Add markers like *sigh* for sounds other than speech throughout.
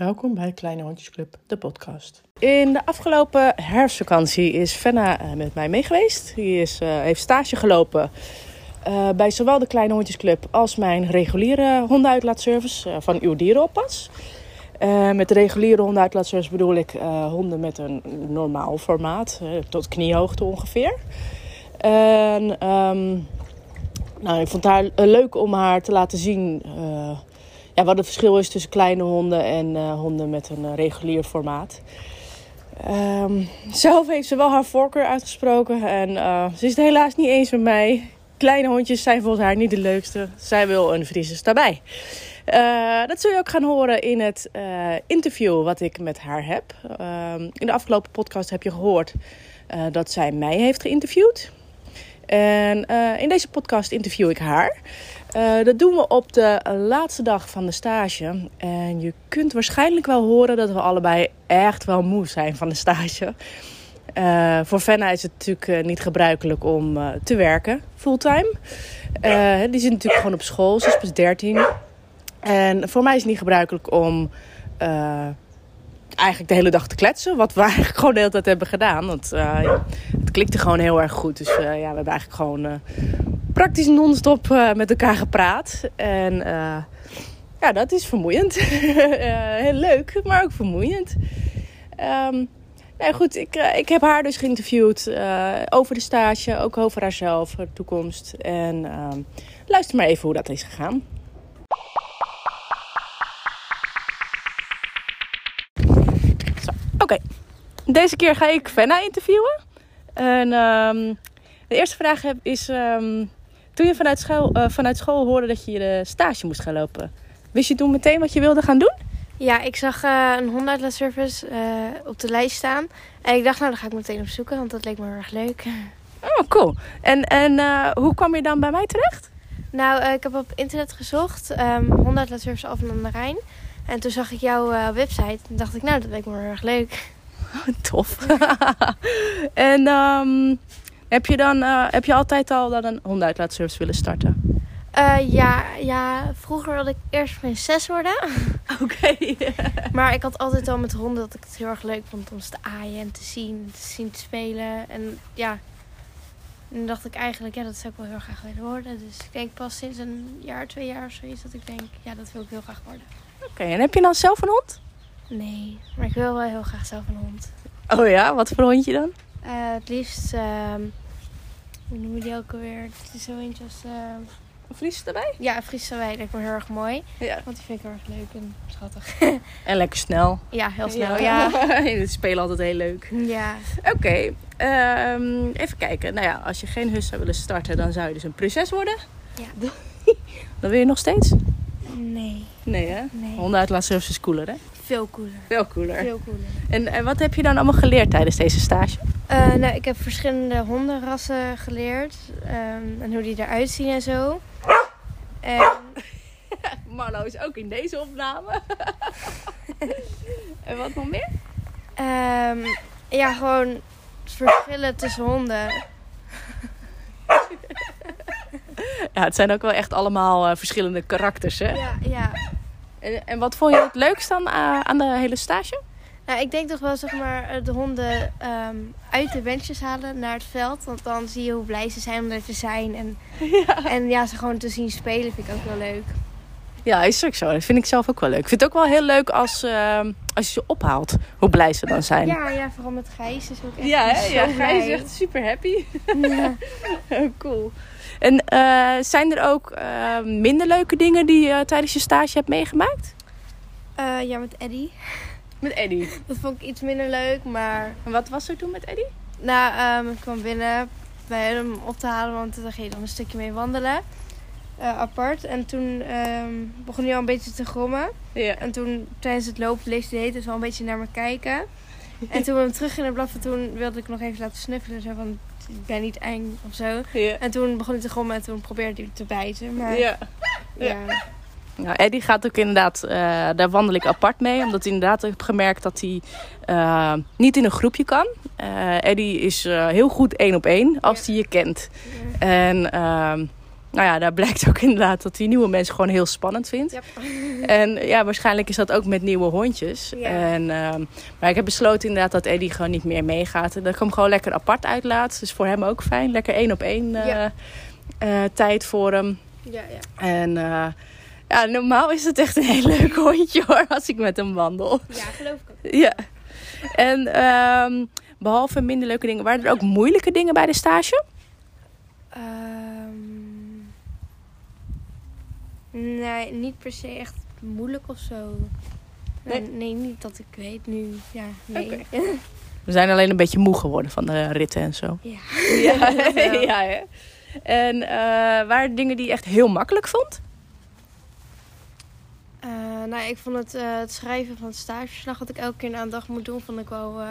Welkom bij Kleine Hondjesclub, de podcast. In de afgelopen herfstvakantie is Fenna eh, met mij mee geweest. Die is, uh, heeft stage gelopen uh, bij zowel de Kleine Hondjesclub als mijn reguliere hondenuitlaatservice van Uw Dierenoppas. met de reguliere hondenuitlaatservice bedoel ik honden met een normaal formaat, tot kniehoogte ongeveer. En um, nou, ik vond haar leuk om haar te laten zien wat het verschil is tussen kleine honden en uh, honden met een uh, regulier formaat. Um, zelf heeft ze wel haar voorkeur uitgesproken en uh, ze is het helaas niet eens met mij. Kleine hondjes zijn volgens haar niet de leukste. Zij wil een Frieses daarbij. dat zul je ook gaan horen in het interview wat ik met haar heb. Ehm, in de afgelopen podcast heb je gehoord dat zij mij heeft geïnterviewd. En in deze podcast interview ik haar. Uh, dat doen we op de laatste dag van de stage. En je kunt waarschijnlijk wel horen dat we allebei echt wel moe zijn van de stage. Uh, voor Fenna is het natuurlijk niet gebruikelijk om te werken fulltime. die zit natuurlijk gewoon op school, ze is pas 13. En voor mij is het niet gebruikelijk om eigenlijk de hele dag te kletsen. Wat we *laughs* eigenlijk gewoon de hele tijd hebben gedaan. Want het klikte gewoon heel erg goed. Dus ja, we hebben eigenlijk gewoon praktisch non-stop uh, met elkaar gepraat. En uh, ja, dat is vermoeiend. uh, *laughs* heel leuk, maar ook vermoeiend. Um, nou goed, ik, ik heb haar dus geïnterviewd over de stage, ook over haarzelf, haar toekomst. En ehm, luister maar even hoe dat is gegaan. Deze keer ga ik Fenna interviewen. En um, de eerste vraag heb, is: um, toen je vanuit school, uh, vanuit school hoorde dat je de stage moest gaan lopen, wist je toen meteen wat je wilde gaan doen? Ja, ik zag uh, een hondenuitlaatservice uh, op de lijst staan. En ik dacht, nou, dan ga ik meteen op zoeken, want dat leek me heel erg leuk. Oh, cool. En, en hoe kwam je dan bij mij terecht? Nou, ik heb op internet gezocht, um, hondenuitlaatservice Alphen aan de Rijn. En toen zag ik jouw website en dacht ik, nou, dat leek me heel erg leuk. *laughs* Tof. *laughs* en um, heb je dan uh, heb je altijd al dan een hondenuitlaatservice willen starten? Uh, ja, ja, vroeger wilde ik eerst prinses worden. *laughs* Oké. Okay. maar ik had altijd al met honden dat ik het heel erg leuk vond om ze te aaien en te zien, te zien te spelen. En ja, en dacht ik eigenlijk, ja, dat zou ik wel heel graag willen worden. Dus ik denk pas sinds een jaar, twee jaar of zoiets dat ik denk, ja, dat wil ik heel graag worden. Oké, en heb je dan zelf een hond? Nee, maar ik wil wel heel graag zelf een hond. Oh ja, wat voor hondje dan? Uh, het liefst, uh, hoe noem je die ook alweer? Het is zo eentje als... Uh... Een Fries erbij? Ja, een Fries erbij. Dat lijkt me heel erg mooi. Ja. Want die vind ik heel erg leuk en schattig. *laughs* en lekker snel. Ja, heel snel. *laughs* Ja. ja. spelen altijd heel leuk. Ja. Oké, okay. um, even kijken. Nou ja, als je geen hus zou willen starten, dan zou je dus een prinses worden. Ja. *laughs* dan wil je nog steeds? Nee. Nee, hè? Nee. Hondenuitlaatservice is cooler, hè? Veel cooler. Veel cooler. Veel cooler. En, en wat heb je dan allemaal geleerd tijdens deze stage? Uh, nou, ik heb verschillende hondenrassen geleerd. Um, en hoe die eruit zien en zo. En... *laughs* Marlo is ook in deze opname. *laughs* en wat nog meer? Um, ja, gewoon verschillen tussen honden. *laughs* ja, het zijn ook wel echt allemaal uh, verschillende karakters, hè? Ja, ja. En, en wat vond je het leukst dan uh, aan de hele stage? Nou, ik denk toch wel zeg maar de honden um, uit de benches halen naar het veld. Want dan zie je hoe blij ze zijn om er te zijn. En *laughs* ja, en ja ze gewoon te zien spelen vind ik ook wel leuk. Ja, is ook zo. Dat vind ik zelf ook wel leuk. Ik vind het ook wel heel leuk als, uh, als je ze ophaalt. Hoe blij ze dan zijn. Ja, ja vooral met Gijs is ook echt Ja, hè? ja Gijs is echt super happy. Ja. *laughs* cool. En uh, zijn er ook uh, minder leuke dingen die je tijdens je stage hebt meegemaakt? ja, met Eddie. *laughs* Met Eddie? Dat vond ik iets minder leuk, maar... En wat was er toen met Eddie? Nou, um, ik kwam binnen bij hem op te halen, want daar ging je dan een stukje mee wandelen. Uh, apart. En toen um, begon hij al een beetje te grommen. Ja. En toen tijdens het lopen bleef hij dus wel een beetje naar me kijken. en toen we hem terug gingen blaffen, toen wilde ik nog even laten snuffelen. Zo van, ik ben niet eng of zo. Ja. En toen begon hij te grommen en toen probeerde hij te bijten. Maar ja. ja. Nou, Eddie gaat ook inderdaad, uh, daar wandel ik apart mee. Omdat hij inderdaad heb gemerkt dat hij uh, niet in een groepje kan. Uh, Eddie is heel goed één op één als hij je kent. En ehm, nou ja, daar blijkt ook inderdaad dat die nieuwe mensen gewoon heel spannend vindt. Ja. En ja, waarschijnlijk is dat ook met nieuwe hondjes. Ja. En, ehm, maar ik heb besloten inderdaad dat Eddie gewoon niet meer meegaat. En dat ik hem gewoon lekker apart uitlaat. Dus voor hem ook fijn. Lekker één op één eh, eh, tijd voor hem. Ja, ja. En eh, ja, normaal is het echt een heel leuk hondje hoor, als ik met hem wandel. Ja, geloof ik ook. *laughs* Ja. En ehm, behalve minder leuke dingen, waren er ook moeilijke dingen bij de stage? Nee, niet per se echt moeilijk of zo. Nee, Nee? nee niet dat ik weet nu. Ja, nee. *laughs* We zijn alleen een beetje moe geworden van de ritten en zo. ja. *laughs* *laughs* Ja, hè? En eh, waren dingen die je echt heel makkelijk vond? Eh, nou, ik vond het, eh, het schrijven van het stageverslag, wat ik elke keer aan de dag moet doen, vond ik wel eh,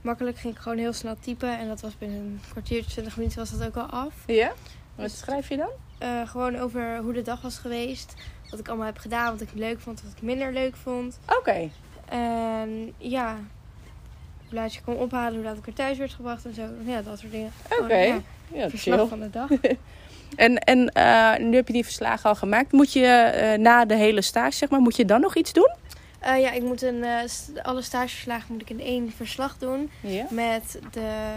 makkelijk. Ging ik gewoon heel snel typen en dat was binnen een kwartiertje, 20 minuten was dat ook al af. Ja. Wat schrijf je dan? Eh, gewoon over hoe de dag was geweest, wat ik allemaal heb gedaan, wat ik leuk vond, wat ik minder leuk vond. Oké. En ja, hoe laat je kon ophalen, hoe laat ik er thuis werd gebracht en zo. Ja, dat soort dingen. Oké. Gewoon, ja, Ja, verslag chill. van de dag. *laughs* En, en eh, nu heb je die verslagen al gemaakt. Moet je eh, na de hele stage, zeg maar, moet je dan nog iets doen? Ja, ik moet een, alle stageverslagen moet ik in één verslag doen. Met de,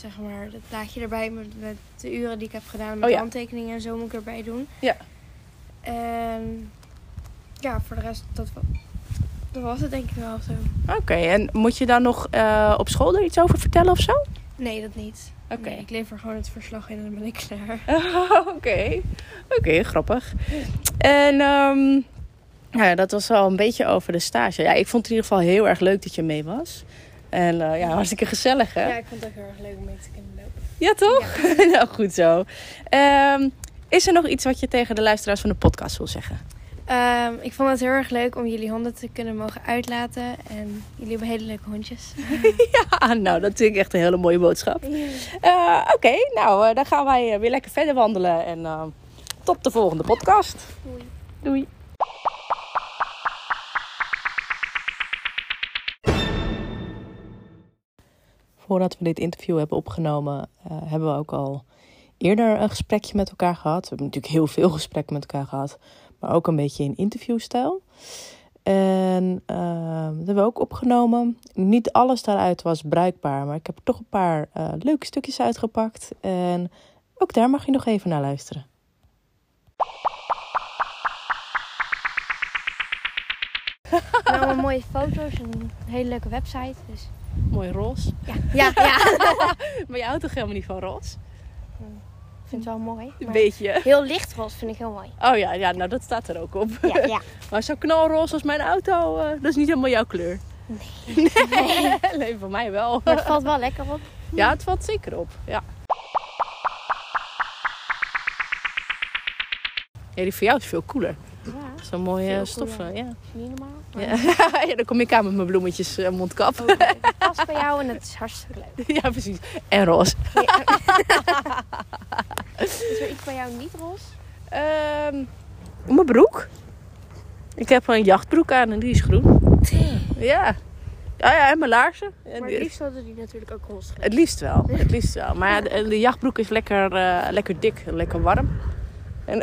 zeg maar, het plaatje erbij. Met, met de uren die ik heb gedaan. Met Oh ja. handtekeningen en zo moet ik erbij doen. Ja. En ja, voor de rest, dat, dat was het denk ik wel zo. Oké, en moet je dan nog eh, op school er iets over vertellen of zo? Nee, dat niet. Oké. Nee, ik lever gewoon het verslag in en dan ben ik klaar. *laughs* Oké, oké, grappig. En ehm, nou ja, dat was al een beetje over de stage. Ja, ik vond het in ieder geval heel erg leuk dat je mee was. En eh, ja, hartstikke gezellig hè? Ja, ik vond het ook heel erg leuk om mee te kunnen lopen. Ja, toch? *laughs* nou, goed zo. Ehm, is er nog iets wat je tegen de luisteraars van de podcast wil zeggen? Ehm, ik vond het heel erg leuk om jullie honden te kunnen mogen uitlaten. En jullie hebben hele leuke hondjes. *laughs* Ja, nou, dat vind ik echt een hele mooie boodschap. Eh, Oké, nou, eh, dan gaan wij weer lekker verder wandelen. En tot de volgende podcast. Doei. Doei. Voordat we dit interview hebben opgenomen, eh, hebben we ook al eerder een gesprekje met elkaar gehad. We hebben natuurlijk heel veel gesprekken met elkaar gehad, maar ook een beetje in interviewstijl. En eh, dat hebben we ook opgenomen. Niet alles daaruit was bruikbaar, maar ik heb toch een paar eh, leuke stukjes uitgepakt. En ook daar mag je nog even naar luisteren. *laughs* Allemaal mooie foto's en een hele leuke website. Dus Mooi roze. ja, ja, ja. *laughs* Maar je houdt toch helemaal niet van roze? ik vind het wel mooi. Een beetje. Heel lichtroze vind ik heel mooi. Oh ja, ja, nou dat staat er ook op. Ja, ja. *laughs* Maar zo knalroze als mijn auto, eh, dat is niet helemaal jouw kleur. Nee. *laughs* Nee, voor mij wel. Maar het valt wel lekker op. Ja, het valt zeker op. Ja. Ja, die voor jou is veel cooler. Ja, Zo'n mooie stoffen, cooler. ja. is niet normaal. Maar Ja. ja. Dan kom ik aan met mijn bloemetjes en mondkap. Het past bij jou en het is hartstikke leuk. *laughs* ja, precies. En roze. Ja. *laughs* *laughs* is er iets bij jou niet roze? Ehm, mijn broek. Ik heb een jachtbroek aan en die is groen. Ja. Ja, ja, en mijn laarzen. En Maar het liefst hadden die natuurlijk ook roze. Het liefst wel, het liefst wel. Maar ja, de, de jachtbroek is lekker, eh, lekker dik, lekker warm. En,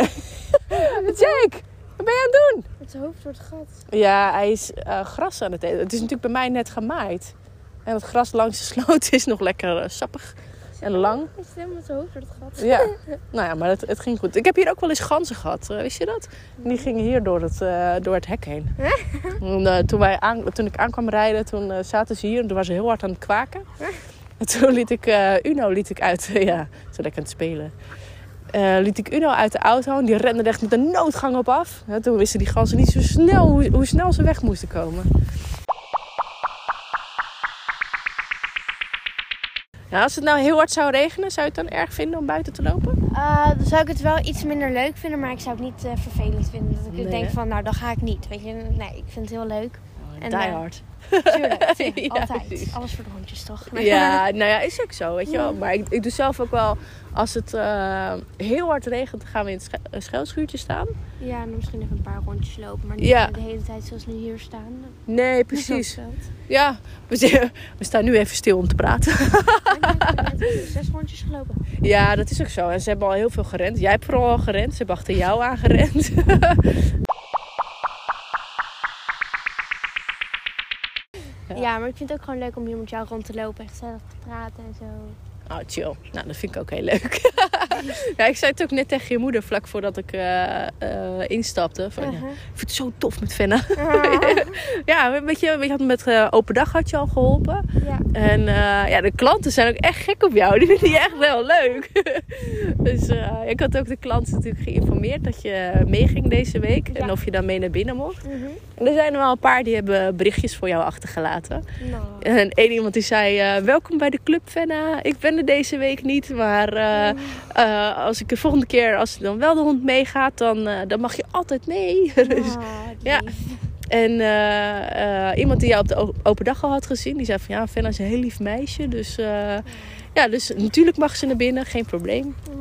Jake, wat ben je aan het doen? Zijn hoofd het gat. Ja, hij is eh, gras aan het eten. Het is natuurlijk bij mij net gemaaid. En het gras langs de sloot is nog lekker eh, sappig en lang. Zit helemaal met zijn hoofd door het gat. Ja, nou ja, maar het, het ging goed. Ik heb hier ook wel eens ganzen gehad, eh, wist je dat? En die gingen hier door het, eh, door het hek heen. En, toen, wij aan, toen ik aankwam rijden, toen zaten ze hier en toen waren ze heel hard aan het kwaken. En toen liet ik Uno liet ik uit, *laughs* ja, zo lekker aan het spelen. Liet ik Uno uit de auto en die rende echt met een noodgang op af. Toen wisten die ganzen niet zo snel hoe, hoe snel ze weg moesten komen. Als het nou heel hard zou regenen, zou je het dan erg vinden om buiten te lopen? Eh, dan zou ik het wel iets minder leuk vinden, maar ik zou het niet eh, vervelend vinden. Dat ik Nee, denk hè? van, nou, dan ga ik niet. Weet je, nee, ik vind het heel leuk. En, Die eh, hard. Tuurlijk, *laughs* tuurlijk, Ja, altijd. precies. Alles voor de hondjes, toch? Ja, *laughs* nou ja, is ook zo, weet je Ja. wel. Maar ik, ik doe zelf ook wel, als het eh, heel hard regent, dan gaan we in het schuilschuurtje staan. Ja, en dan misschien even een paar rondjes lopen. Maar niet Ja. de hele tijd zoals nu hier staan. Nee, *laughs* precies. Ja, we, staan nu even stil om te praten. Ik heb net zes rondjes gelopen. Ja, dat is ook zo. En ze hebben al heel veel gerend. Jij hebt vooral al gerend. Ze hebben achter jou aangerend. Ja. Maar ik vind het ook gewoon leuk om hier met jou rond te lopen. En gezellig te praten en zo. Oh, chill. Nou, dat vind ik ook heel leuk. *laughs* ja, ik zei het ook net tegen je moeder vlak voordat ik eh, eh, instapte. Van, ja, Uh-huh. ik vind het zo tof met Fenna. Ah. *laughs* ja, weet je, weet je, met eh, open dag had je al geholpen. ja. En ja, de klanten zijn ook echt gek op jou. Die vinden je echt heel leuk. *laughs* dus ik had ook de klanten natuurlijk geïnformeerd dat je meeging deze week. En of je dan mee naar binnen mocht. En er zijn er wel een paar die hebben berichtjes voor jou achtergelaten. Nou. En één iemand die zei, welkom bij de club Fenna. Ik ben deze week niet, maar eh, eh, als ik de volgende keer, als dan wel de hond meegaat, dan, eh, dan mag je altijd mee. *laughs* dus, Ah, ja. lief. en iemand die jou op de open dag al had gezien, die zei van ja, Fenna is een heel lief meisje. Dus ja, dus natuurlijk mag ze naar binnen, geen probleem. Ah.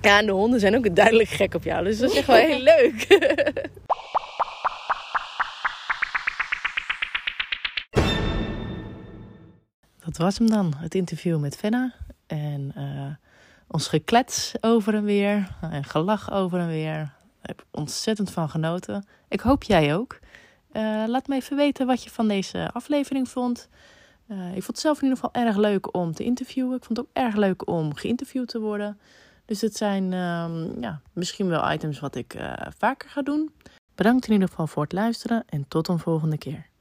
Ja, en de honden zijn ook duidelijk gek op jou, dus dat is echt wel heel leuk. *laughs* Dat was hem dan, het interview met Fenna. En eh, ons geklets over en weer. En gelach over en weer. Daar heb ontzettend van genoten. Ik hoop jij ook. Eh, laat me even weten wat je van deze aflevering vond. Eh, ik vond het zelf in ieder geval erg leuk om te interviewen. Ik vond het ook erg leuk om geïnterviewd te worden. Dus het zijn ehm, ja, misschien wel items wat ik vaker ga doen. Bedankt in ieder geval voor het luisteren en tot een volgende keer.